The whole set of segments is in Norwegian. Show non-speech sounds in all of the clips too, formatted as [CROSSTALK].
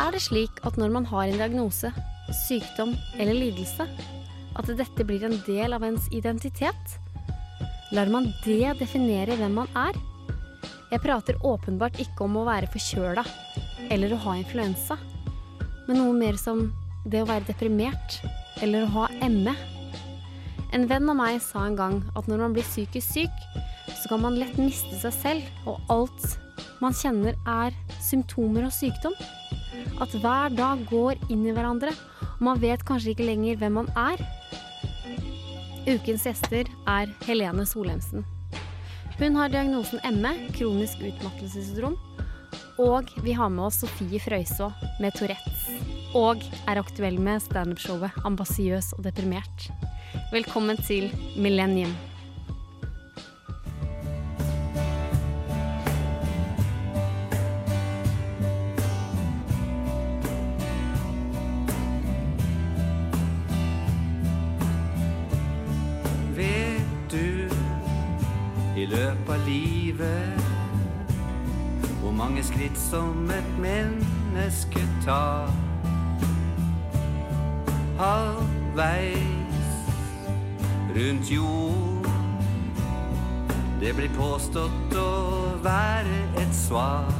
Er det slik at når man har en diagnose, sykdom eller lidelse, at dette blir en del av ens identitet? Lar man det definere hvem man er? Jeg prater åpenbart ikke om å være forkjøla eller å ha influensa, men noe mer som det å være deprimert eller å ha ME. En venn av meg sa en gang at når man blir psykisk syk, så kan man lett miste seg selv, og alt man kjenner er symptomer og sykdom. At hver dag går inn i hverandre, og man vet kanskje ikke lenger hvem man er. Ukens gjester er Helene Solheimsen. Hun har diagnosen ME, kronisk utmattelsessyndrom, og vi har med oss Sofie Frøyså med Tourettes. Og er aktuell med standup-showet Ambasiøs og deprimert. Velkommen til Millennium. Livet hvor mange skritt som et menneske tar? Halvveis rundt jord. Det blir påstått å være et svar.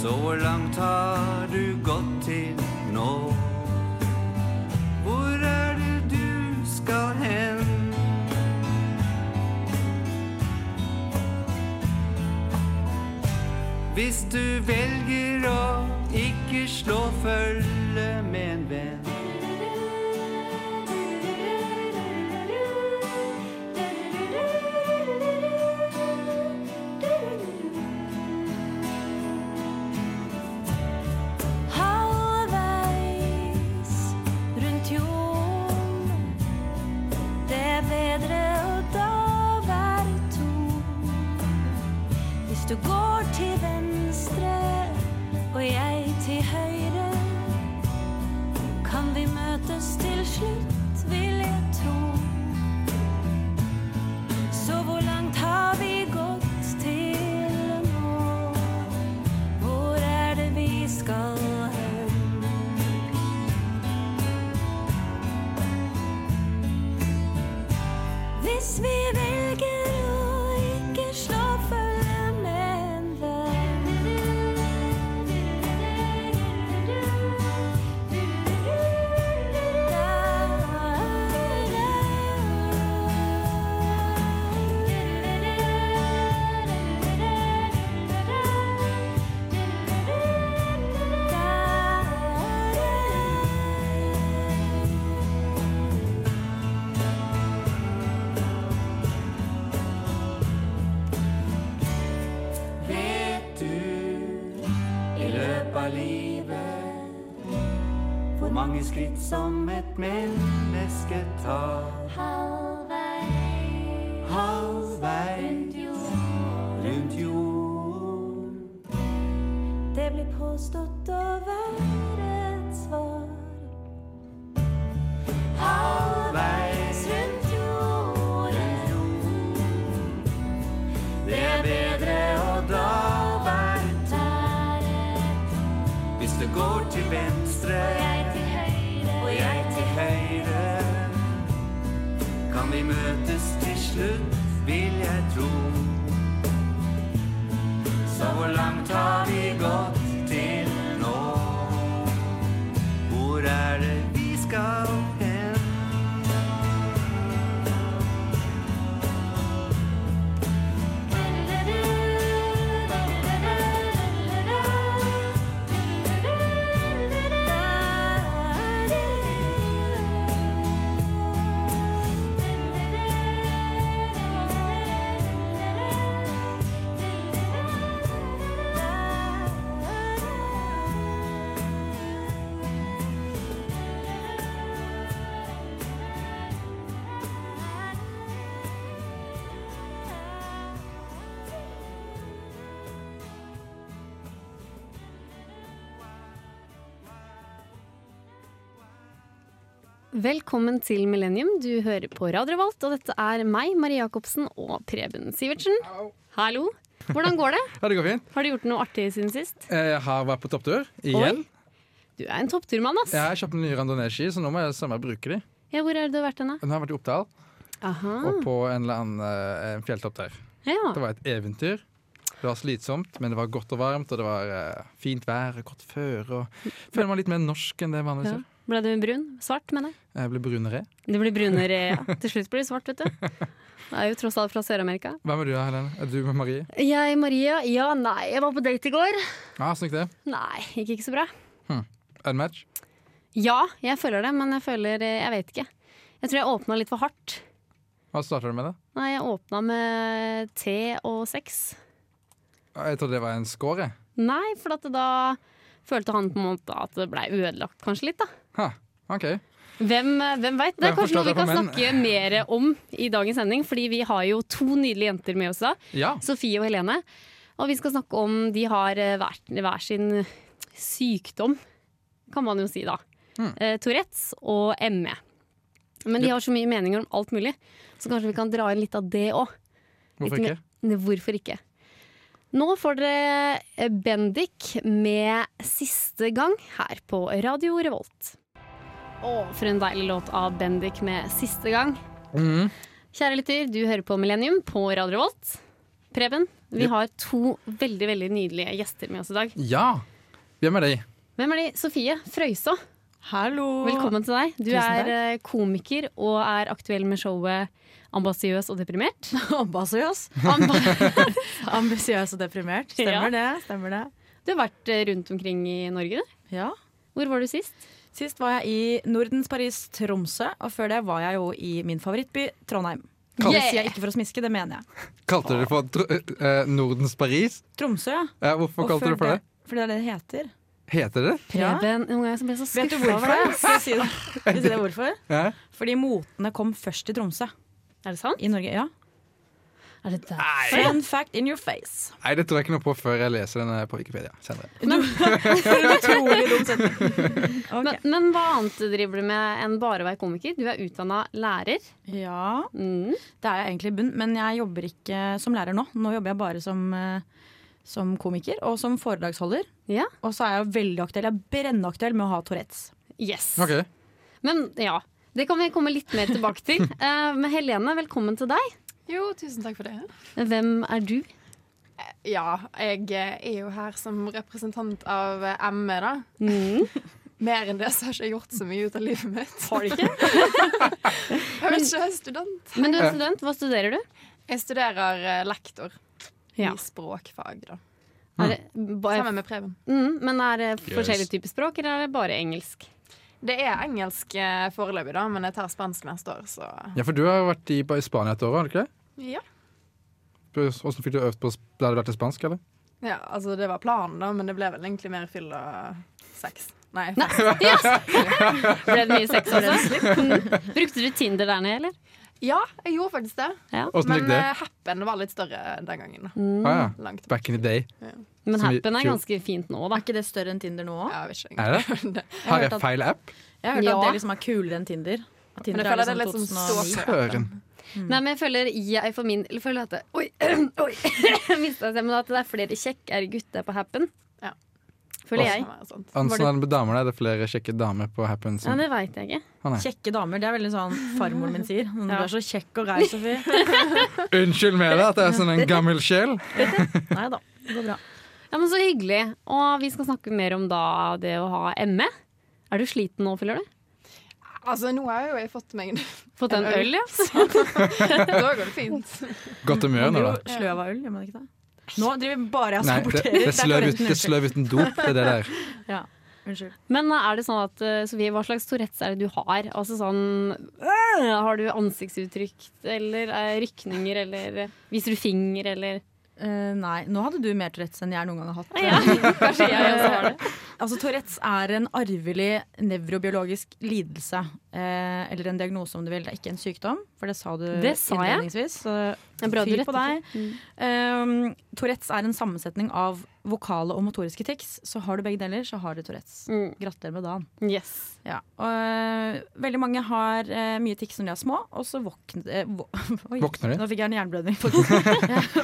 Så hvor langt har du gått til Hvis du velger å ikke slå følge med en venn. Livet hvor mange skritt som et menneske tar? Halvveis rundt jord. Det blir påstått slutt, vil jeg tro. Så hvor langt har Velkommen til Millennium. Du hører på Radio Revolt, og dette er meg, Marie Jacobsen og Preben Sivertsen. Hallo. Hvordan går det? Ja, det går fint. Har du gjort noe artig siden sist? Jeg har vært på topptur igjen. Du er en toppturmann, ass. Jeg har kjøpt nye randonee-ski, så nå må jeg sømme bruke de. Ja, hvor det du har vært hen, da? Den har vært i Oppdal, Aha. og på en eller annen eh, fjelltopp der. Ja. Det var et eventyr. Det var slitsomt, men det var godt og varmt, og det var eh, fint vær, godt føre. Og føler meg litt mer norsk enn det jeg gjør. Ja. Ble du brun? Svart, mener jeg. Jeg ble brunere. Du blir brunere, ja. [LAUGHS] Til slutt blir du svart, vet du. Jeg er jo tross alt fra Sør-Amerika. Hvem er du, Helene? Er du med Marie? Jeg, Maria, ja, nei, jeg var på date i går. Ja, Åssen gikk det? Nei, gikk ikke så bra. Unmatch? Ja, jeg føler det, men jeg føler eh, Jeg vet ikke. Jeg tror jeg åpna litt for hardt. Hva starta du med? det? Nei, jeg åpna med te og sex. Jeg trodde det var en score. jeg. Nei, for at da følte han på en måte at det blei ødelagt kanskje litt, da. Ha, OK. Hvem, hvem veit? Det er kanskje noe vi kan snakke mer om i dagens sending, fordi vi har jo to nydelige jenter med oss da. Ja. Sofie og Helene. Og vi skal snakke om De har eh, hver, hver sin sykdom, kan man jo si da. Mm. Eh, Tourettes og ME. Men de har så mye meninger om alt mulig, så kanskje vi kan dra inn litt av det òg. Hvorfor ikke? Hvorfor ikke? Nå får dere eh, Bendik med 'Siste gang' her på Radio Revolt. Å, for en deilig låt av Bendik med 'Siste gang'. Mhm. Kjære lytter, du hører på Millennium på Radio Revolt. Preben, vi Yep. har to veldig veldig nydelige gjester med oss i dag. Ja! Hvem er de? Hvem er de? Sofie Frøysaa, Hallo! velkommen til deg. Du Tusen er takk. eh, komiker og er aktuell med showet Ambasiøs og deprimert. [LAUGHS] Ambasiøs. Amba [LAUGHS] Ambisiøs og deprimert. Stemmer det. stemmer det. du har vært eh, rundt omkring i Norge, du. Ja. Hvor var du sist? Sist var jeg i Nordens Paris, Tromsø, og før det var jeg jo i min favorittby, Trondheim. Det Yeah! sier jeg ikke for å smiske, det mener jeg. Kalte du det for eh, Nordens Paris? Tromsø, ja. Ja, hvorfor Og kalte det for det? Fordi det er det det heter. Heter det det? Ja. Preben, noen ganger så ble jeg så Vet du hvorfor? Skal jeg si det? Skal jeg si det hvorfor? [LAUGHS] Ja. Fordi motene kom først i Tromsø Er det sant? i Norge. ja Er det der? Fun fact in your face. Nei, det tror jeg ikke noe på før jeg leser den på Wikipedia senere. [LAUGHS] Utrolig dum setning. [LAUGHS] Ok. Men, men hva annet driver du med enn bare å være komiker? Du er utdanna lærer. Ja, Mm. det er jeg egentlig i bunn, men jeg jobber ikke som lærer nå. Nå jobber jeg bare som, eh, som komiker og som foredragsholder. Ja. Og så er jeg veldig aktuell, jeg er brennaktuell med å ha Tourettes. Yes. Okay. Men ja, det kan vi komme litt mer tilbake til. Uh, [LAUGHS] men Helene, velkommen til deg. Jo, tusen takk for det. Hvem er du? Ja, jeg eh, er jo her som representant av eh, ME, da. Mm. [LAUGHS] Mer enn det så har ikke jeg gjort så mye ut av livet mitt. Har du ikke? Jeg vet ikke, jeg er student. Men du er student. Hva studerer du? Jeg studerer eh, lektor Ja. i språkfag, da. Er det bare, Sammen med Preben. mm, men er det Yes. forskjellige typer språk, eller er det bare engelsk? Det er engelsk eh, foreløpig, da, men jeg tar spansk neste år, så Ja, for du har jo vært i, i Spania et år, har du ikke det? Ja. Hvordan fikk du øvd på Ble det vært til spansk, eller? ja. Altså, det var planen, da, men det ble vel egentlig mer fyll og sex. Nei, Nei, yes! [LAUGHS] [LAUGHS] Ble det mye sex også? Mm. Brukte du Tinder der nede, eller? Ja, jeg gjorde faktisk det. Ja. Men eh, happen var litt større den gangen. Mm. Ah, ja. Langt. Back in the day. Men Som Happen er ganske fint nå, da. Er ikke det større enn Tinder nå òg? Ja. Er det? [LAUGHS] det? Har jeg feil app? Jeg har hørt Ja. at det liksom er kulere enn Tinder. Tinder Men jeg føler det er er litt liksom sånn 2009. stå Søren. Nei, men jeg føler jeg for min eller føler at det, Oi! [CLEARS THROAT] oi [CLEARS THROAT] jeg mistet stemmen. At det er flere kjekkere gutter på Happen. Ja. Føler jeg. Sånn. Ansen er det med damer, da. Det er flere kjekke damer på Happen. Ja, det veit jeg ikke. Ah. Kjekke damer, det er veldig sånn farmoren min sier. Du [LAUGHS] er så kjekk og grei, Sofie. [LAUGHS] Unnskyld meg da, at jeg er sånn en gammel sjel. [LAUGHS] Nei da, det går bra. Ja, men Så hyggelig. Og vi skal snakke mer om da det å ha ME. Er du sliten nå, føler du? Altså, nå har jeg jo jeg fått meg en Fått en En øl. øl, ja? [LAUGHS] Da går det fint. Godt humør nå, da. sløv av øl, gjør man ikke det? Nå driver vi bare og Nei, det, saboterer. det er sløv ut, uten, det er sløv uten dop. Det er det der. [LAUGHS] Ja, unnskyld. Men er det sånn at eh, Sofie, hva slags Tourettes er det du har? Altså sånn øh, Har du ansiktsuttrykk eller eh, rykninger eller eh, Viser du finger eller Eh, nei, nå hadde du mer Tourettes enn jeg noen gang har hatt. [LAUGHS] Ja, kanskje jeg også har det. [LAUGHS] Altså, Tourettes er en arvelig nevrobiologisk lidelse. Eh, eller en diagnose, om du vil. Det er ikke en sykdom, for det sa du Det sa innledningsvis. Så fyr på deg. Mm. Um, Tourettes er en sammensetning av vokale og motoriske tics. Så har du begge deler, så har du Tourettes. Mm. Gratulerer med dagen. Yes. Ja. Og, øh, veldig mange har øh, mye tics når de er små, og så våkner vå [LAUGHS] Oi, Våkner de? Nå fikk jeg en jernblødning. faktisk.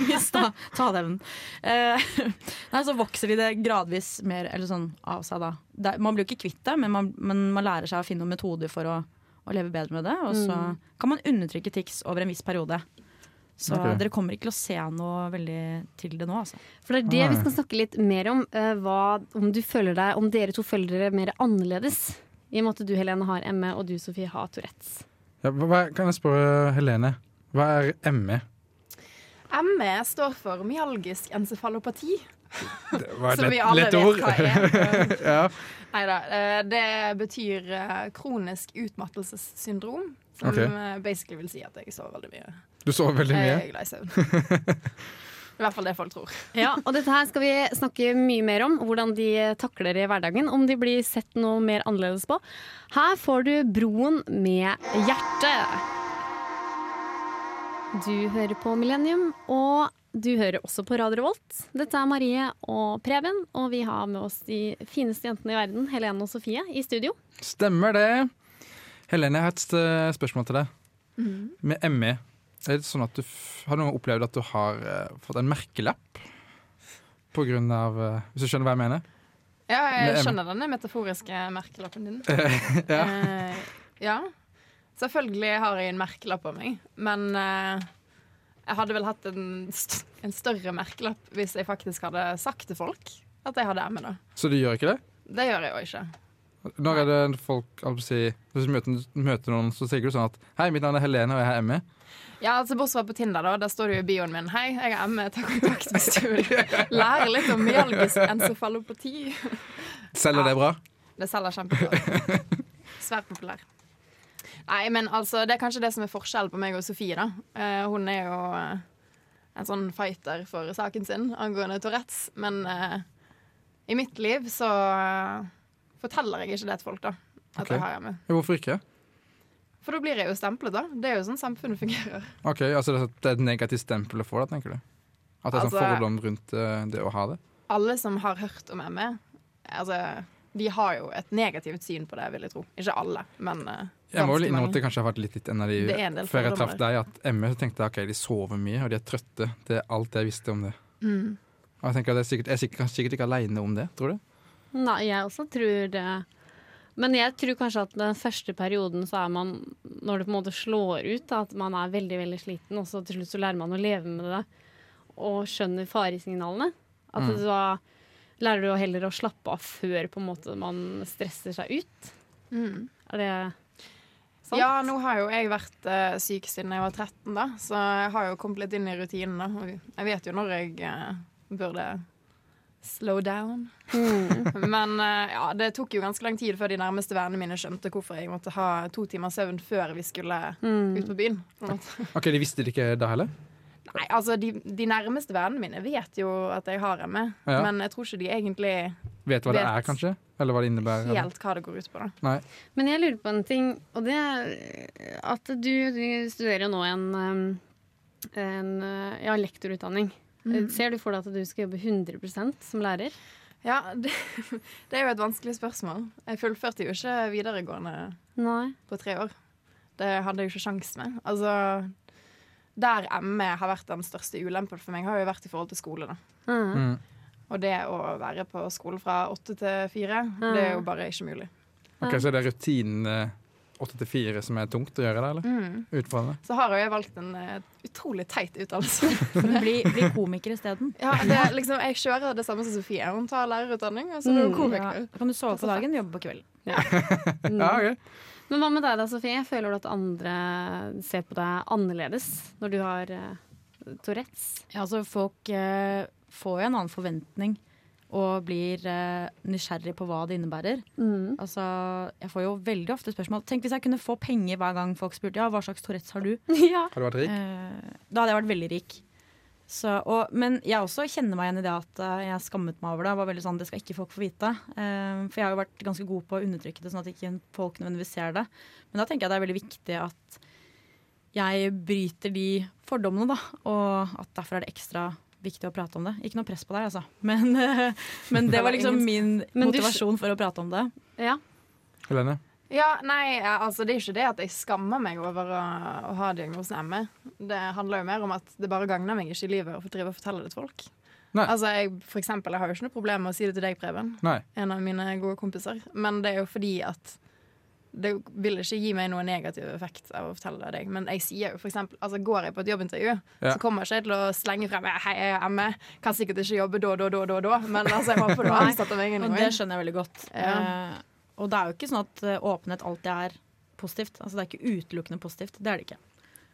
Mista Ta den. Eh, [LAUGHS] nei, så vokser de det gradvis mer eller sånn, av seg da. Det, man blir jo ikke kvitt det, men man, men man lærer seg å finne noen metoder for å, å leve bedre med det. Og så kan man undertrykke tics over en viss periode. Så okay. dere kommer ikke til å se noe veldig til det nå, altså. For det er det vi skal snakke litt mer om. eh, hva, om, du føler deg, om dere to føler dere mer annerledes. I og med at du Helene har ME og du Sofie har Tourettes. Ja, hva, kan jeg spørre Helene? Hva er? ME? ME står for myalgisk encefalopati, Det var et som vi lett, alle vet ord. hva er. [LAUGHS] ja. Nei da. Det betyr eh, kronisk utmattelsessyndrom. Som Ok. eh, basically vil si at jeg sover veldig mye. Du sover veldig mye? Jeg er glad i søvn. [LAUGHS] I hvert fall det folk tror. Ja, og dette her skal vi snakke mye mer om. Hvordan de takler i hverdagen. Om de blir sett noe mer annerledes på. Her får du Broen med hjertet. Du hører på Millennium, og du hører også på Radio Revolt. Dette er Marie og Preben, og vi har med oss de fineste jentene i verden, Helene og Sofie, i studio. Stemmer det. Helene, jeg har et spørsmål til deg. Mm. Med ME, er det sånn at du har du noen opplevd at du har eh, fått en merkelapp? På grunn av eh, Hvis du skjønner hva jeg mener? Ja, jeg Med skjønner denne metaforiske merkelappen din. [LAUGHS] ja. Uh, ja. Selvfølgelig har jeg en merkelapp på meg, men jeg hadde vel hatt en, st en større merkelapp hvis jeg faktisk hadde sagt til folk at jeg hadde ME. da. Så du gjør ikke det? Det gjør jeg jo ikke. Når er det folk si, Hvis du møter, møter noen, så sier du sånn at Hei, mitt navn er Helene, og jeg har ME. Ja, altså Bortsett fra på Tinder, da. Der står det jo i bioen min Hei, jeg har ME, ta kontakt hvis du vil lære litt om myalgisk encefalopati. Selger det bra? Det selger kjempebra. [LAUGHS] Svært populær. Nei, men altså, det er kanskje det som er forskjellen på meg og Sofie, da. Eh, hun er jo eh, en sånn fighter for saken sin angående Tourettes, men eh, i mitt liv så eh, forteller jeg ikke det til folk, da. At Ok. det har ME. Hvorfor ikke? For da blir jeg jo stemplet, da. Det er jo sånn samfunnet fungerer. [LAUGHS] Ok, altså Det er et negativt stempel å få, da, tenker du? At det er sånn Altså- fordom rundt eh, det å ha det? Alle som har hørt om ME, altså de har jo et negativt syn på det, vil jeg tro. Ikke alle, men Jeg må vel innom at det kanskje har vært litt, litt en av de Før jeg traff deg, at ME, så tenkte jeg ok, de sover mye, og de er trøtte. Det er alt jeg visste om det. Mm. Og jeg tenker at jeg er sikkert, jeg er sikkert, sikkert ikke aleine om det, tror du? Nei, jeg også tror det. Men jeg tror kanskje at den første perioden så er man, når det på en måte slår ut, da, at man er veldig veldig sliten, og så til slutt så lærer man å leve med det og skjønner faresignalene. At Mm. da lærer du heller å slappe av før på en måte man stresser seg ut. Mm. Er det sant? Ja, nå har jo jeg vært uh, syk siden jeg var 13, da, så jeg har jo kommet litt inn i rutinen. da. Jeg vet jo når jeg uh, burde slow down. Mm. [LAUGHS] Men uh, ja, det tok jo ganske lang tid før de nærmeste vennene mine skjønte hvorfor jeg måtte ha to timers søvn før vi skulle Mm. ut på byen. på. Ok, De visste det ikke da heller? Nei, altså de, de nærmeste vennene mine vet jo at jeg har ME, Ja. men jeg tror ikke de egentlig Vet hva det er, kanskje? Eller hva det innebærer? eller? helt hva det går ut på. da. Nei. Men jeg lurer på en ting, og det er at du, du studerer jo nå en, um, en uh, ja, lektorutdanning. Mm. Ser du for deg at du skal jobbe 100% som lærer? Ja, [LAUGHS] det, det er jo et vanskelig spørsmål. Jeg fullførte jo ikke videregående Nei. på tre år. Det hadde jeg jo ikke sjans med. Altså, der ME har vært den største ulempen for meg, har jo vært i forhold til skole. da. Mm. Mm. Og det å være på skole fra åtte til fire, det er jo bare ikke mulig. Ok, Så er det rutinen eh, åtte til fire som er tungt å gjøre, der, eller? Mm. Utfordrende? Så har jeg valgt en uh, utrolig teit utdannelse. [LAUGHS] Bli, bli komiker isteden. ja, det er liksom, jeg kjører det samme som Sofie. Hun tar lærerutdanning, og så blir hun komiker. Ja, kan du sove på dagen, jobbe på kvelden. Ja. [LAUGHS] Ja, ok. Men hva med deg da, Sofie? Føler du at andre ser på deg annerledes når du har uh, Tourettes? Ja, altså folk eh, får jo en annen forventning og blir eh, nysgjerrig på hva det innebærer. Mm. Altså, jeg får jo veldig ofte spørsmål Tenk hvis jeg kunne få penger hver gang folk spurte ja, hva slags Tourettes har du. [LAUGHS] ja. Har du vært rik? Eh, da hadde jeg vært veldig rik. Så, og, men jeg også kjenner meg igjen i det at eh, jeg skammet meg over det. Var veldig sånn, Det skal ikke folk få vite. Um, for jeg har jo vært ganske god på å undertrykke det, sånn at ikke folk nødvendigvis ser det. Men da tenker jeg det er veldig viktig at jeg bryter de fordommene, da. Og at derfor er det ekstra viktig å prate om det. Ikke noe press på deg, altså. Men, uh, [LAUGHS] men det var liksom min motivasjon for å prate om det. ja. Helene? Ja, nei, altså Det er ikke det at jeg skammer meg over å, å ha diagnosen ME. Det handler jo mer om at det bare gagner meg ikke i livet å få drive og fortelle det til folk. Nei. Altså, jeg, for eksempel, jeg har jo ikke noe problem med å si det til deg, Preben. Nei. En av mine gode kompiser. Men det er jo fordi at det vil ikke gi meg noen negativ effekt av å fortelle det deg. Men jeg sier jo for eksempel, altså går jeg på et jobbintervju, Ja. så kommer jeg ikke til å slenge frem Hei, jeg er ME. Kan sikkert ikke jobbe da, da, da, da, da. Men altså, jeg håper du har ansatt meg Og det skjønner jeg veldig godt. Ja. Eh, og det er jo ikke sånn at eh, åpenhet alltid er positivt. Altså Det er ikke utelukkende positivt. Det er det ikke.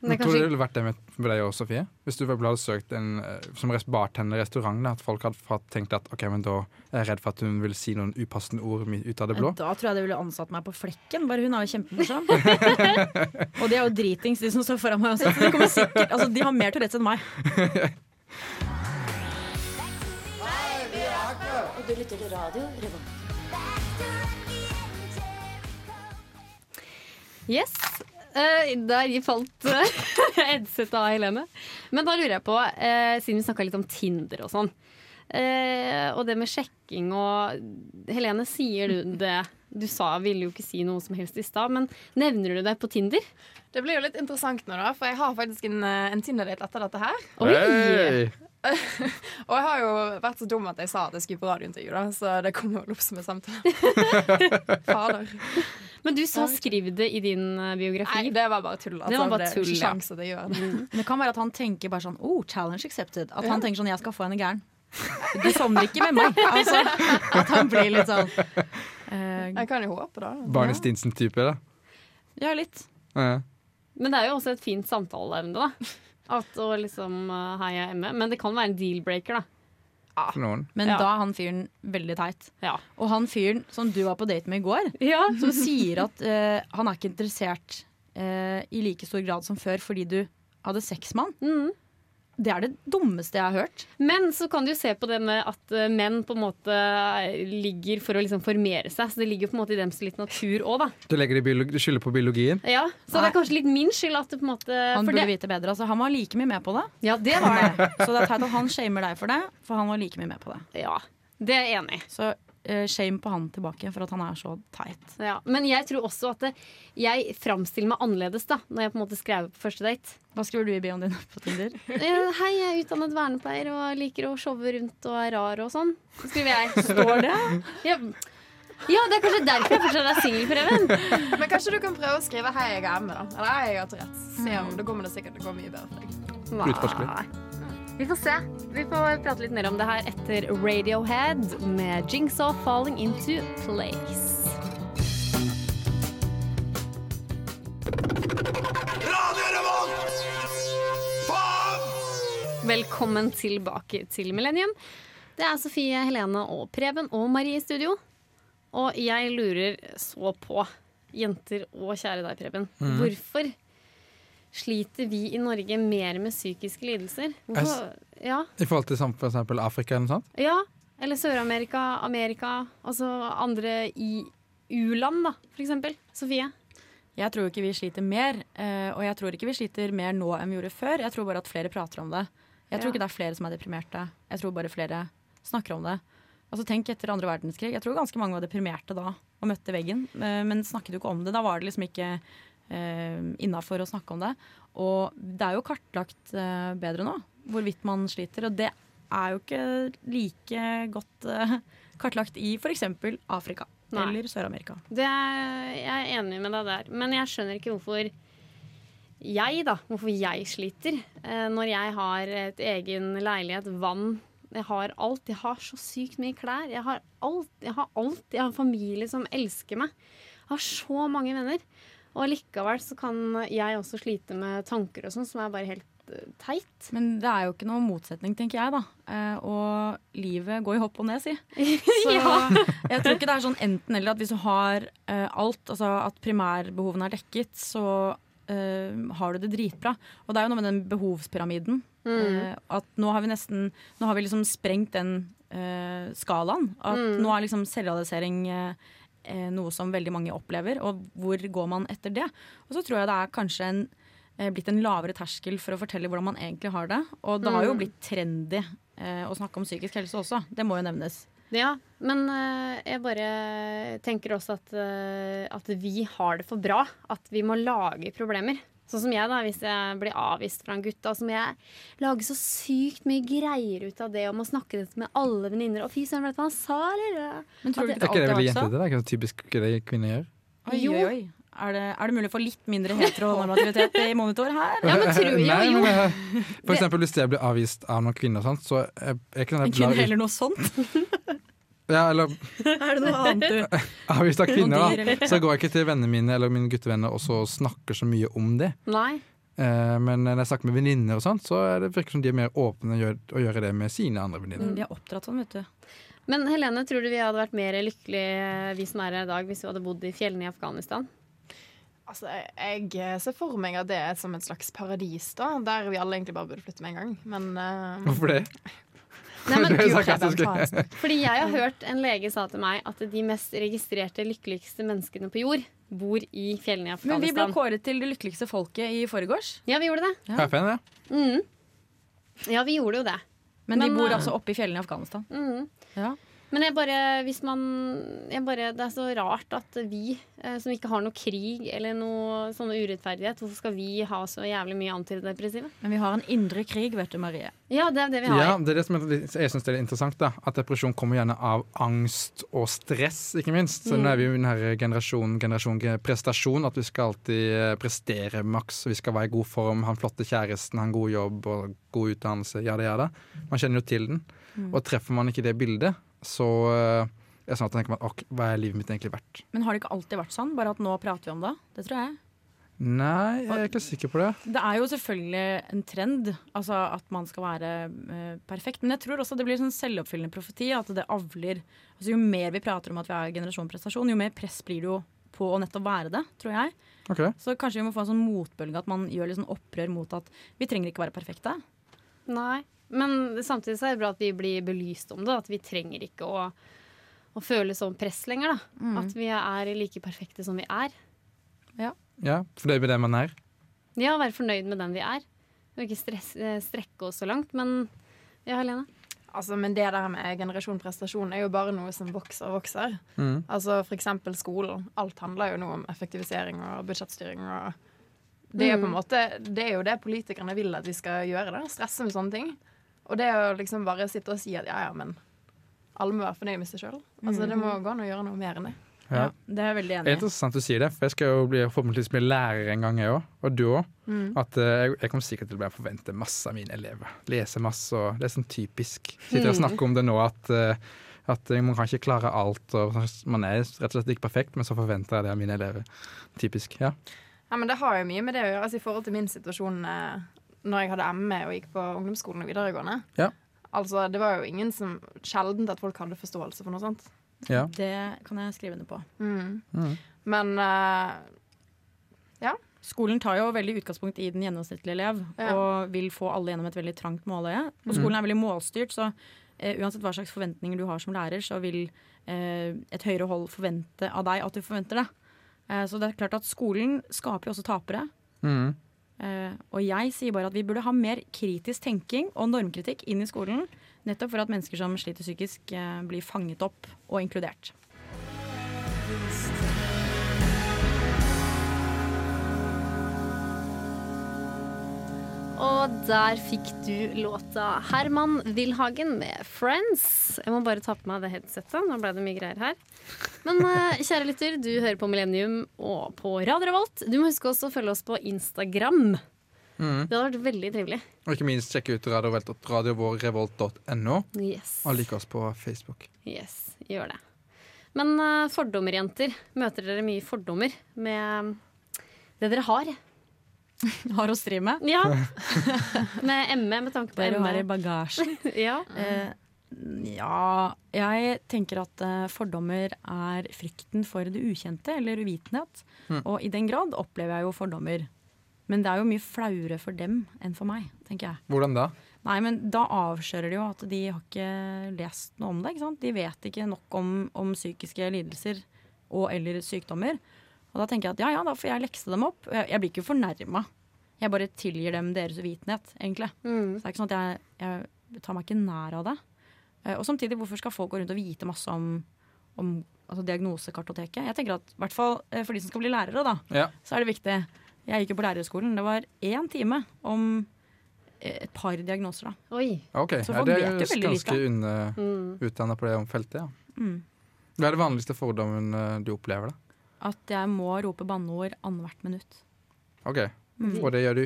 Men tror du det ville vært det med, deg òg, Sofie? Hvis du for hadde søkt en, eh, som bartenderrestaurant, at folk hadde tenkt at ok, men da er jeg redd for at hun vil si noen upassende ord ut av det blå. Da tror jeg de ville ansatt meg på flekken. Bare hun er jo kjempemorsom. [LAUGHS] og de er jo dritings, de som står foran meg også. Så de, kommer sikkert, altså, de har mer Tourettes enn meg. Og du lytter til radio Revolt. Yes. Eh, der falt [LAUGHS] uh, headsetet av Helene. Men da lurer jeg på, eh, siden vi snakka litt om Tinder og sånn, eh, og det med sjekking og Helene, sier du [LAUGHS] det? Du sa, ville jo ikke si noe som helst i stad, men nevner du det på Tinder? Det blir jo litt interessant nå, da, for jeg har faktisk en, eh, en Tinder-date etter dette her. Oi! Hey! [LAUGHS] Og jeg har jo vært så dum at jeg sa at jeg skulle på radiointervju, da, så det kommer jo opp som en samtale. [LAUGHS] Fader. Men du sa 'skriv det i din eh, biografi'. Nei, det var bare tull. Altså, Det var bare er tull, det, ja. jeg gjør det. Det kan være at han tenker bare sånn oh, challenge accepted. At han tenker sånn jeg skal få henne gæren. Du sovner ikke med meg. Altså, at han blir litt sånn uh, Jeg kan jo håpe det. Barney Stinsen-type, da. Ja, litt. Ja. Men det er jo også et fint samtaleevne, da. At å liksom uh, Hei, jeg er ME. Men det kan være en deal-breaker, da. Men Ja. da er han fyren veldig teit. Ja. Og han fyren som du var på date med i går, ja. som sier at uh, han er ikke interessert uh, i like stor grad som før fordi du hadde sex med han. Mm. Det er det dummeste jeg har hørt. Men så kan du jo se på det med at eh, menn på en måte ligger for å liksom formere seg. Så det ligger på en måte i deres litt natur òg, da. Du legger det i biolo- du skylder på biologien. Ja, så det er kanskje litt min skyld at det på en måte Han burde det, vite bedre. Altså, han var like mye med på det. Ja, det var det. Så det er teit at han shamer deg for det, for han var like mye med på det. Ja, det er jeg enig i. Så eh, shame på han tilbake for at han er så teit. Ja. Men jeg tror også at det, jeg framstiller meg annerledes da når jeg på en måte skrev på første date. Hva skriver du i bioen din på Tinder? [LAUGHS] Eh, Hei, jeg er utdannet vernepleier og liker å showe rundt og er rar og sånn. Skriver jeg. Står det? Ja. ja, det er kanskje derfor jeg fortsatt er singel, Preben. Men kanskje du kan prøve å skrive 'Hei, jeg er Emme', da. Eller 'Hei, jeg har Tourettes'. Se om det kommer det sikkert til å gå mye bedre for deg. Nei. Vi får se. Vi får prate litt mer om det her etter Radiohead med Jingsaw 'Falling Into Place'. Velkommen tilbake til Millennium. Det er Sofie, Helene og Preben og Marie i studio. Og jeg lurer så på, jenter og kjære deg, Preben, hvorfor sliter vi i Norge mer med psykiske lidelser? Hvorfor, ja, I forhold til for eksempel Afrika eller noe sånt. ja, eller Sør-Amerika, Amerika, altså andre i u-land, da, for eksempel. Sofie? Jeg tror ikke vi sliter mer, eh, og jeg tror ikke vi sliter mer nå enn vi gjorde før. Jeg tror bare at flere prater om det. Jeg tror Ja. ikke det er flere som er deprimerte. Jeg tror bare flere snakker om det. Altså Tenk etter andre verdenskrig. Jeg tror ganske mange var deprimerte da og møtte veggen, eh, men snakket jo ikke om det. Da var det liksom ikke eh, innafor å snakke om det. Og det er jo kartlagt eh, bedre nå hvorvidt man sliter, og det er jo ikke like godt eh, kartlagt i f.eks. Afrika Nei. eller Sør-Amerika. Det er, jeg er enig med deg der. Men jeg skjønner ikke hvorfor jeg, da, hvorfor jeg sliter. Eh, når jeg har et egen leilighet, vann, jeg har alt. Jeg har så sykt mye klær. Jeg har alt. Jeg har alt. Jeg har familie som elsker meg. Jeg har så mange venner. Og likevel så kan jeg også slite med tanker og sånn som er bare helt eh, teit. Men det er jo ikke noen motsetning, tenker jeg, da. Eh, og livet går i hopp og ned, si. [LAUGHS] Så jeg tror ikke det er sånn enten-eller at hvis du har eh, alt, altså at primærbehovene er dekket, så eh, har du det dritbra. Og det er jo noe med den behovspyramiden. eh, at nå har vi nesten Nå har vi liksom sprengt den eh, skalaen. At nå er liksom selvrealisering eh, noe som veldig mange opplever, og hvor går man etter det? Og så tror jeg det er kanskje en eh, blitt en lavere terskel for å fortelle hvordan man egentlig har det. Og det har jo blitt trendy eh, å snakke om psykisk helse også. Det må jo nevnes. Ja, men eh, jeg bare tenker også at, eh, at vi har det for bra. At vi må lage problemer. Sånn som jeg, da. Hvis jeg blir avvist fra en gutt, da, så må jeg lage så sykt mye greier ut av det om å snakke dette med alle venninner. Og fy søren, vet du hva han sa, eller? Men tror du ikke Er det alltid har vært sånn? Det er ikke så typisk det kvinner gjør. Oi, oi, oi. Er det, er det mulig å få litt mindre heteronormativitet i monitor her? Ja, men tror jeg, Nei, jo. men, eh, for eksempel hvis jeg blir avvist av noen kvinner, sånt, så er ikke jeg kun blar ut heller noe sånt? [LAUGHS] ja, eller [LAUGHS] Er det noe annet du [LAUGHS] avvist av kvinner, Noen dyr, da. så Så jeg går ikke til vennene mine eller mine guttevenner og så snakker så mye om det. Nei. Eh, men når jeg snakker med venninner, og sånt, så er det virker som de er mer åpne å gjøre, å gjøre det med sine andre venninner. De er oppdratt sånn, vet du. Men Helene, tror du vi hadde vært mer lykkelige, vi som er her i dag, hvis vi hadde bodd i fjellene i Afghanistan? Altså, jeg ser for meg at det er som et slags paradis, da, der vi alle egentlig bare burde flytte med en gang. Men uh, Hvorfor det? Nei, men, [LAUGHS] du, er Preben, fordi jeg har hørt en lege sa til meg at de mest registrerte lykkeligste menneskene på jord bor i fjellene i Afghanistan. Men vi ble kåret til det lykkeligste folket i forgårs. Ja, vi gjorde det. Ja. FN, ja. Mm. Ja, vi gjorde jo det. Men, Men, de bor eh, altså oppe i fjellene i Afghanistan. Mm. Ja. Men jeg bare, hvis man jeg bare, Det er så rart at vi eh, som ikke har noe krig eller noe sånne urettferdighet, hvorfor skal vi ha så jævlig mye antidepressiva? Men vi har en indre krig, vet du, Marie. Ja, det er det vi har. Ja, det er det som er, jeg syns er interessant. da At depresjon kommer gjerne av angst og stress, ikke minst. Så nå er vi jo i denne generasjonen generasjon prestasjon. At vi skal alltid eh, prestere maks. Vi skal være i god form, ha den flotte kjæresten, ha en god jobb og god utdannelse. Ja, det, ja, det. Man kjenner jo til den. Og treffer man ikke det bildet, så jeg er sånn at jeg tenker man, ok, hva er livet mitt egentlig verdt? Men har det ikke alltid vært sånn? Bare at nå prater vi om det? Det tror jeg. Nei, jeg er ikke sikker på det. Det er jo selvfølgelig en trend altså at man skal være uh, perfekt. Men jeg tror også det blir sånn selvoppfyllende profeti. At det avler altså Jo mer vi prater om at vi er generasjon prestasjon, jo mer press blir det jo på å nettopp være det, tror jeg. Okay. Så kanskje vi må få en sånn motbølge, at man gjør litt sånn opprør mot at vi trenger ikke være perfekte. Nei. Men samtidig så er det bra at vi blir belyst om det. At vi trenger ikke å, å føle sånn press lenger. da. Mm. At vi er like perfekte som vi er. Ja, for det er det man er. Ja, være fornøyd med den vi er. Og ikke stress, eh, strekke oss så langt. Men ja, Helene? Altså, men det der med generasjon prestasjon er jo bare noe som vokser og vokser. Mm. Altså for eksempel skolen. Alt handler jo nå om effektivisering og budsjettstyring. Og det, er på en måte, det er jo det politikerne vil at vi skal gjøre. det, Stresse med sånne ting. Og det å liksom bare sitte og si at ja, ja, men alle må være fornøyd med seg sjøl. Altså, det må gå an å gjøre noe mer enn det. Ja. Det er jeg veldig Det enig i. interessant du sier det, for jeg skal jo bli, forhåpentligvis bli lærer en gang, jeg òg. Og du òg. At uh, jeg, jeg kommer sikkert til å bare forvente masse av mine elever. Lese masse og Det er sånn typisk. Sitter og snakker om det nå at, uh, at man kan ikke klare alt. Og man er rett og slett ikke perfekt, men så forventer jeg det av mine elever. Typisk. Ja. Ja, men det har jo mye med det å gjøre. Altså, I forhold til min situasjon eh, når jeg hadde ME og gikk på ungdomsskolen og videregående. Ja. Altså, Det var jo ingen som Sjeldent at folk hadde forståelse for noe sånt. ja. Det kan jeg skrive under på. Mm. Men ja. Skolen tar jo veldig utgangspunkt i den gjennomsnittlige elev, Ja. og vil få alle gjennom et veldig trangt måløye. Og skolen er veldig målstyrt, så uh, uansett hva slags forventninger du har som lærer, så vil uh, et høyere hold forvente av deg at du forventer det. Eh, så det er klart at skolen skaper jo også tapere. Mm. Eh, og jeg sier bare at vi burde ha mer kritisk tenking og normkritikk inn i skolen. Nettopp for at mennesker som sliter psykisk, eh, blir fanget opp og inkludert. Og der fikk du låta Herman Wilhagen med 'Friends'. Jeg må bare ta på meg det headsetet. Nå ble det mye greier her. Men eh, kjære lytter, du hører på Millennium og på Radio Revolt. Du må huske også å følge oss på Instagram. Mm. Det hadde vært veldig trivelig. Og ikke minst sjekke ut radiovårrevolt.no, Yes. og like oss på Facebook. yes gjør det. Men eh, fordommer, jenter. Møter dere mye fordommer med det dere har? [LAUGHS] Har å stri med. Ja. [LAUGHS] med ME, med tanke på ME. har i bagasjen. [LAUGHS] Ja. Eh, ja, jeg tenker at eh, fordommer er frykten for det ukjente, eller uvitenhet. Mm. Og i den grad opplever jeg jo fordommer. Men det er jo mye flauere for dem enn for meg, tenker jeg. Hvordan da? Nei, men da avslører de jo at de har ikke lest noe om det. ikke sant? De vet ikke nok om, om psykiske lidelser og eller sykdommer. Og da tenker jeg at ja, ja, da får jeg lekse dem opp. Jeg, jeg blir ikke fornærma. Jeg bare tilgir dem deres uvitenhet, egentlig. Mm. Så det er ikke sånn at jeg, jeg tar meg ikke nær av det. Eh, og samtidig, hvorfor skal folk gå rundt og vite masse om, om altså diagnosekartoteket? Jeg tenker at i hvert fall eh, For de som skal bli lærere, da, Ja. så er det viktig. Jeg gikk jo på lærerskolen. Det var én time om eh, et par diagnoser. da. Oi. Okay. Så Ja, folk det vet er jo veldig ganske lite. unna Mm. utdanna på det feltet, ja. Mm. Hva er det vanligste fordommen du opplever, da? At jeg må rope banneord annethvert minutt. OK. Mm. Og det gjør du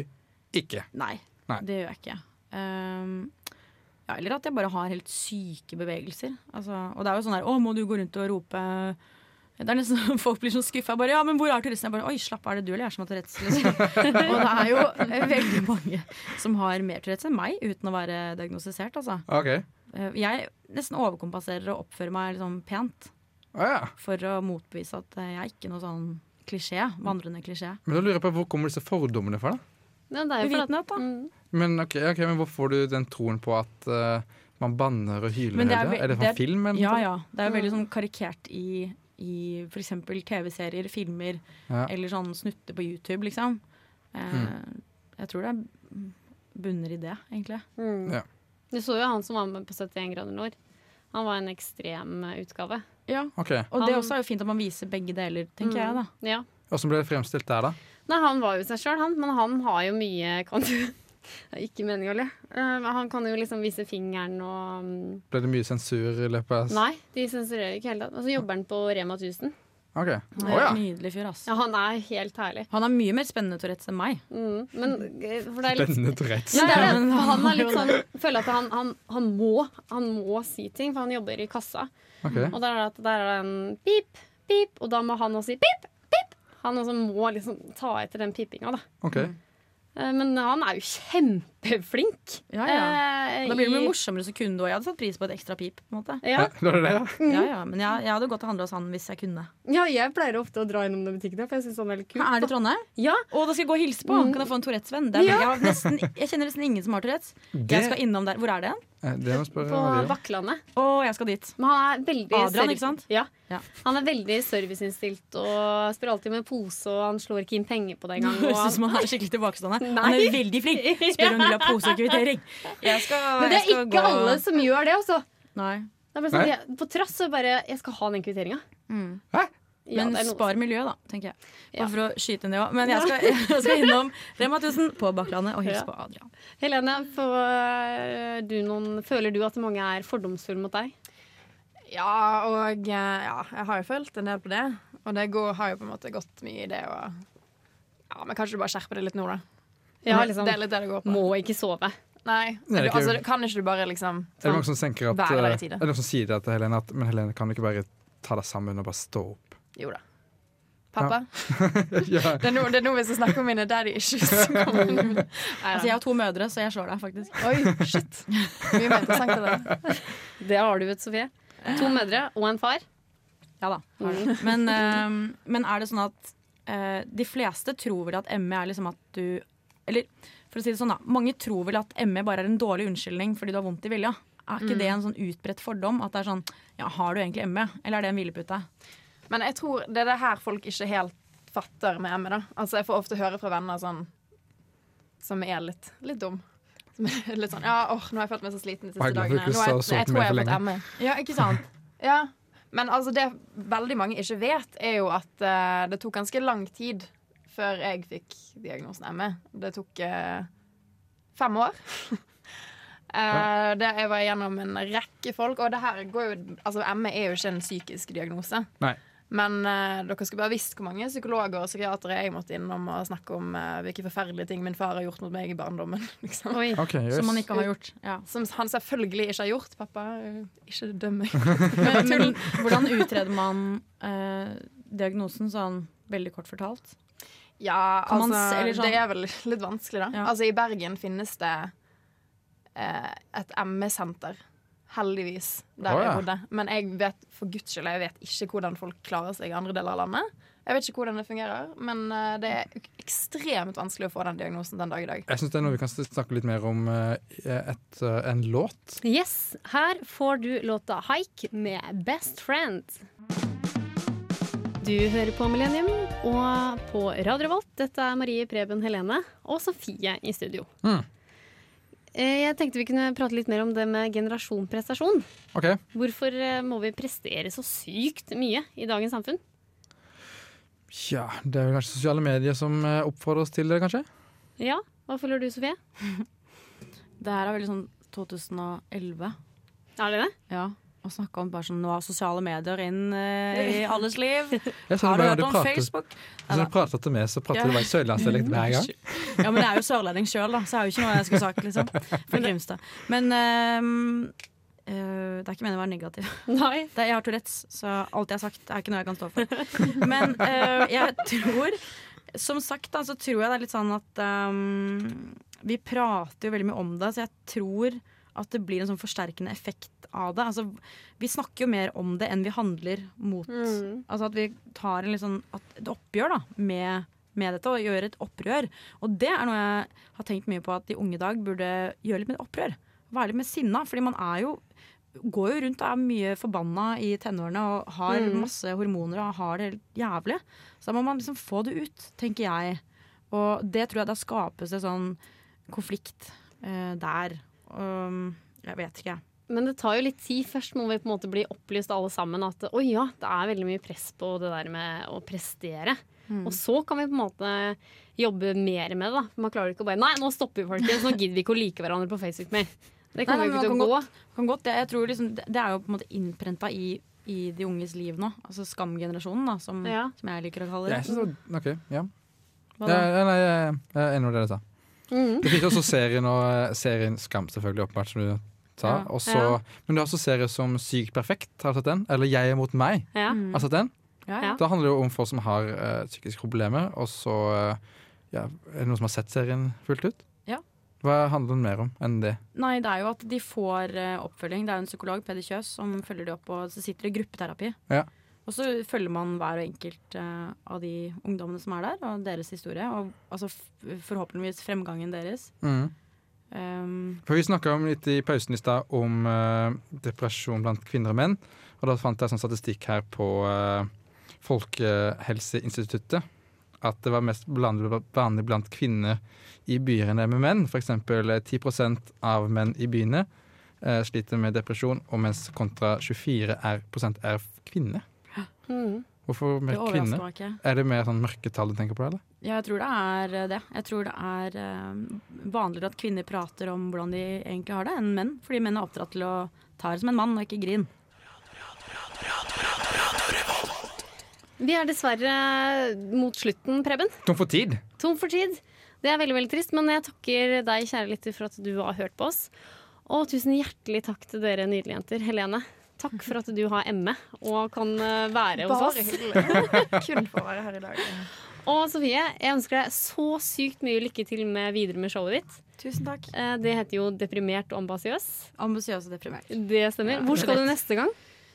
ikke. Nei, Nei. det gjør jeg ikke. Um, ja, eller at jeg bare har helt syke bevegelser. Altså, og det er jo sånn her Å, må du gå rundt og rope det er nesten [LAUGHS] Folk blir sånn skuffa. Ja, men hvor er Tourettes? Jeg bare Oi, slapp av, er det du eller jeg som har Tourettes? Liksom. [LAUGHS] og det er jo veldig mange som har mer Tourettes enn meg, uten å være diagnostisert, altså. OK. Eh, Jeg nesten overkompenserer og oppfører meg liksom pent Å ja. for å motbevise at jeg er ikke noe sånn klisjé. Vandrende klisjé. Men da lurer jeg på hvor kommer disse fordommene fra, da? Ja, det er jo Uvitenhet, da. Mm. Men okay, okay, men hvor får du den troen på at uh, man banner og hyler Men det er? Er det det fra er- film? Eller Ja, ja. Det er jo veldig sånn karikert i, i f.eks. TV-serier, filmer Ja. eller sånn snutter på YouTube, liksom. Uh, Mm. Jeg tror det er bunner i det, egentlig. Mm. Ja. Du så jo han som var med på 71 grader nord. Han var en ekstrem utgave. Ja, okay. Og det Han- også er jo fint at man viser begge deler, tenker jeg, da. Ja. Åssen ble det fremstilt der, da? Nei, han var jo seg sjøl, han. Men han har jo mye kan du, [LAUGHS] ikke meningen å le. Eh, han kan jo liksom vise fingeren og mm, Ble det mye sensur i løpet av Nei, de sensurerer ikke hele tatt. Og så jobber han på Rema 1000. Ok. Han er ja. Nydelig fyr, ass. Ja, han er helt herlig. Han er mye mer spennende Tourettes enn meg. Mm. Men eh, for det er litt Spennende Tourettes. Er Ja, men han han er litt sånn Føler at han, han, han, må, han må si ting, for han jobber i kassa. Okay. Og der er det, der er det en pip, pip, og da må han også si pip, pip. Han også må liksom ta etter den pipinga, da. ok. Eh, Men han er jo kjempeflink. Ja, ja. Eh, Da blir det jo mye morsommere sekund, òg. jeg hadde satt pris på et ekstra pip. på en måte. Ja. Ja, det det, ja. Ja, ja, Men jeg, jeg hadde gått og handla hos han hvis jeg kunne. ja, jeg pleier ofte å dra innom den butikken, for jeg syns han er litt kul. Er det Trondheim? Ja, Og da skal jeg gå og hilse på! Mm. Kan jeg få en Tourettes-venn? Ja. Jeg, jeg kjenner nesten ingen som har Tourettes. Det, Jeg skal innom der. Hvor er det hen? Eh, det må spørre på. Bakklandet. Å, jeg skal dit. Men han er veldig Adrian, ikke sant? Ja. Ja. Han er veldig serviceinnstilt og spør alltid med pose, og han slår ikke inn penger på det engang. Høres ut som han, er skikkelig tilbakestående. Nei. [LAUGHS] Han er veldig flink. [LAUGHS] Spør om du vil ha pose og kvittering. Jeg skal, men det jeg er skal ikke gå- alle som gjør det, altså. Nei. Det er bare sånn, Nei. jeg, på trass så bare Jeg skal ha den kvitteringa. Mm. Ja, Men er spar miljøet, da, tenker jeg. Bare Ja. for å skyte det òg. Men jeg skal, jeg skal innom Rema 1000 på Bakklandet og hilse Ja. på Adrian. Helene, får du noen, føler du at mange er fordomsfulle mot deg? Ja, og eh, ja, jeg har jo følt en del på det. Og det går, har jo på en måte gått mye i det å Ja, men kanskje du bare skjerper det litt nå, da. Ja, liksom, Det er litt det det går på. Må ikke sove. Nei, Nei, ikke- altså, kan ikke du bare liksom Er det mange som at Være der i eh, tide. Er det noen som sier det til Helene at Men Helene, kan du ikke bare ta deg sammen og bare stå opp? Jo da. Pappa, [LAUGHS] ja. [LAUGHS] det, er nå, det er nå vi skal snakke om mine daddy issues. [LAUGHS] Altså, jeg har to mødre, så jeg slår deg faktisk. Oi, shit. Mye mer interessant det. Det har du, vet Sofie. To mødre og en far. Ja da. Men, ehm, men er det sånn at uh, de fleste tror vel at ME er liksom at du Eller for å si det sånn, da. Mange tror vel at ME bare er en dårlig unnskyldning fordi du har vondt i vilja. Er ikke det en sånn utbredt fordom? At det er sånn Ja, har du egentlig ME? Eller er det en hvilepute? Men jeg tror det er det her folk ikke helt fatter med ME. da Altså Jeg får ofte høre fra venner sånn som er litt, litt dum. Som er litt sånn Ja, åh, nå har jeg følt meg så sliten de siste dagene. Nå du jeg, jeg tror jeg har fått. ME. Ja, ikke sant? Ja, men altså det veldig mange ikke vet, er jo at uh, det tok ganske lang tid før jeg fikk diagnosen ME. Det tok uh, fem år. [LAUGHS] uh, det jeg var gjennom en rekke folk, og det her går jo Altså, ME er jo ikke en psykisk diagnose. Nei. Men eh, dere skulle bare visst hvor mange psykologer og psykiatere jeg måtte innom og snakke om eh, hvilke forferdelige ting min far har gjort mot meg i barndommen. [LAUGHS] Liksom. Oi. OK, yes. Som man ikke har gjort. Ja. Som han selvfølgelig ikke har gjort. Pappa, eh, ikke døm meg. [LAUGHS] Men, men hvordan utreder man eh, diagnosen sånn veldig kort fortalt? Ja, Kan man altså, se- eller sånn- det er vel litt vanskelig, da. Ja. Altså, I Bergen finnes det eh, et ME-senter. Heldigvis, der oh, ja. jeg bodde. Men jeg vet for guds skyld jeg vet ikke hvordan folk klarer seg i andre deler av landet. Jeg vet ikke hvordan det fungerer, men eh, det er ekstremt vanskelig å få den diagnosen den dag i dag. Jeg syns det er noe vi kan snakke litt mer om eh, etter en låt. Yes, her får du låta 'Haik' med 'Best Friend'. Du hører på Millennium, og på Radio Volt. Dette er Marie Preben Helene og Sofie i studio. Mm. Eh, jeg tenkte vi kunne prate litt mer om det med generasjon prestasjon. OK. Hvorfor eh, må vi prestere så sykt mye i dagens samfunn? Ja, det er vel kanskje sosiale medier som eh, oppfordrer oss til det, kanskje? Ja, hva føler du, Sofie? [LAUGHS] Det her er veldig sånn 2011. Er det det? Ja. Å snakke om bare sånn nå har sosiale medier inn uh, i alles liv. [LAUGHS] Jeg Har du bare hørt du om prater, Facebook? Hvis du prater til meg, så prater du bare sørlandsdialekt hver gang. [LAUGHS] Ja, men jeg er jo sørlending sjøl, da, så jeg har jo ikke noe jeg skulle sagt, liksom. Fra [LAUGHS] Grimstad. Men ehm, uh, det er ikke meningen å være negativ. Nei. Det, jeg har Tourettes, så alt jeg har sagt, er ikke noe jeg kan stå for. Men uh, jeg tror Som sagt, da, så tror jeg det er litt sånn at um, Vi prater jo veldig mye om det, så jeg tror at det blir en sånn forsterkende effekt av det. Altså, vi snakker jo mer om det enn vi handler mot. Mm. Altså at vi tar en litt sånn, et oppgjør da, med, med dette, og gjør et opprør. Og det er noe jeg har tenkt mye på at de unge i dag burde gjøre litt med opprør. Være litt mer sinna. Fordi man er jo går jo rundt og er mye forbanna i tenårene og har Mm. masse hormoner og har det helt jævlig. Så da må man liksom få det ut, tenker jeg. Og det tror jeg da skapes en sånn konflikt eh, der. Um, jeg vet ikke. Men det tar jo litt tid. Først må vi på en måte bli opplyst alle sammen at å ja, det er veldig mye press på det der med å prestere. Mm. Og så kan vi på en måte jobbe mer med det. da. Man klarer ikke å bare Nei, nå stopper vi, folkens. Nå gidder vi ikke å like hverandre på Facebook mer. Det kommer Nei, jo ikke til å gå. Kan godt, det, jeg tror liksom, det, det er jo på en måte innprenta i, i de unges liv nå. Altså skamgenerasjonen, da, som, Ja. som jeg liker å kalle det. Jeg synes det var- OK, ja. Hva Ja, da? ja, nei, jeg jeg er enig med det dere sa. Mm. Det finnes også serien, og, serien Skam, selvfølgelig, åpenbart, som du sa. Ja. Og Ja. Men du har også serier som Sykt perfekt, har du sett den? Eller Jeg er mot meg, Ja. Mm. har du sett den? Ja, Ja. ja. Da handler det jo om folk som har uh, psykiske problemer, og så eh, ja, Er det noen som har sett serien fullt ut? Ja. Hva handler den mer om enn det? Nei, det er jo at de får uh, oppfølging. Det er jo en psykolog, Peder Kjøs, som følger de opp, og så sitter det i gruppeterapi. Ja. Og så følger man hver og enkelt uh, av de ungdommene som er der, og deres historie. Og altså forhåpentligvis fremgangen deres. Mm. Um, For Vi snakka litt i pausen i stad om uh, depresjon blant kvinner og menn. Og da fant jeg sånn statistikk her på uh, Folkehelseinstituttet. At det var mest vanlig, blant kvinner i byer enn det med menn. F.eks. 10 av menn i byene sliter med depresjon, og mens kontra 24 er, prosent er kvinner. Mm. Hvorfor mer kvinner? Er det mer sånn mørketall du tenker på, eller? Ja, jeg tror det er eh, det. Jeg tror det er eh, vanligere at kvinner prater om hvordan de egentlig har det, enn menn. Fordi menn er oppdratt til å ta det som en mann, og ikke grin. Vi er dessverre mot slutten, Preben. Tom for tid? Tom for tid. Det er veldig veldig trist, men jeg takker deg, kjære lytter, for at du har hørt på oss. Og tusen hjertelig takk til dere nydelige jenter. Helene, takk for at du har ME og kan eh, være hos Bare oss. hyggelig. [LAUGHS] Kun for å være her i dag. Og Sofie, jeg ønsker deg så sykt mye lykke til med videre med showet ditt. Tusen takk. Eh, Det heter jo Deprimert og ambisiøs. Ambisiøs og deprimert. Det stemmer. Hvor skal du neste gang?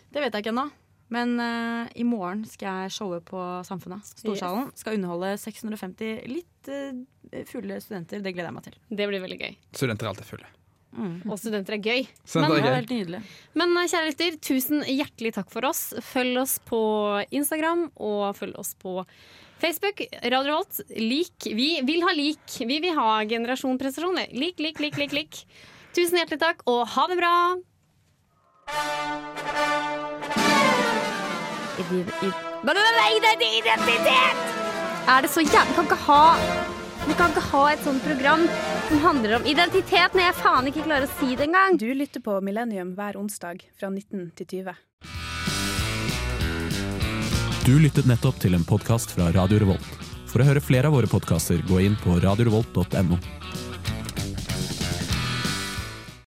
Det vet jeg ikke ennå. Men uh, i morgen skal jeg showe på Samfunnet. Storsalen. Skal underholde 650 litt uh, fulle studenter. Det gleder jeg meg til. Det blir veldig gøy. Studenter er alltid fulle. Mm. Og studenter er gøy. Men, Det er nydelig. Men eh, kjære lytter, tusen hjertelig takk for oss. Følg oss på Instagram, og følg oss på Facebook. Radio Volt, lik. Vi vil ha lik. Vi vil ha generasjon prestasjon. Lik, lik, lik, lik, lik. Tusen hjertelig takk, og ha det bra! Identitet! Er det så jævlig Vi kan ikke ha Vi kan ikke ha et sånt program som handler om identitet når jeg faen ikke klarer å si det engang. Du lytter på Millennium hver onsdag fra 19 til 20. Du lyttet nettopp til en podkast fra Radio Revolt. For å høre flere av våre podkaster, gå inn på radiorevolt.no.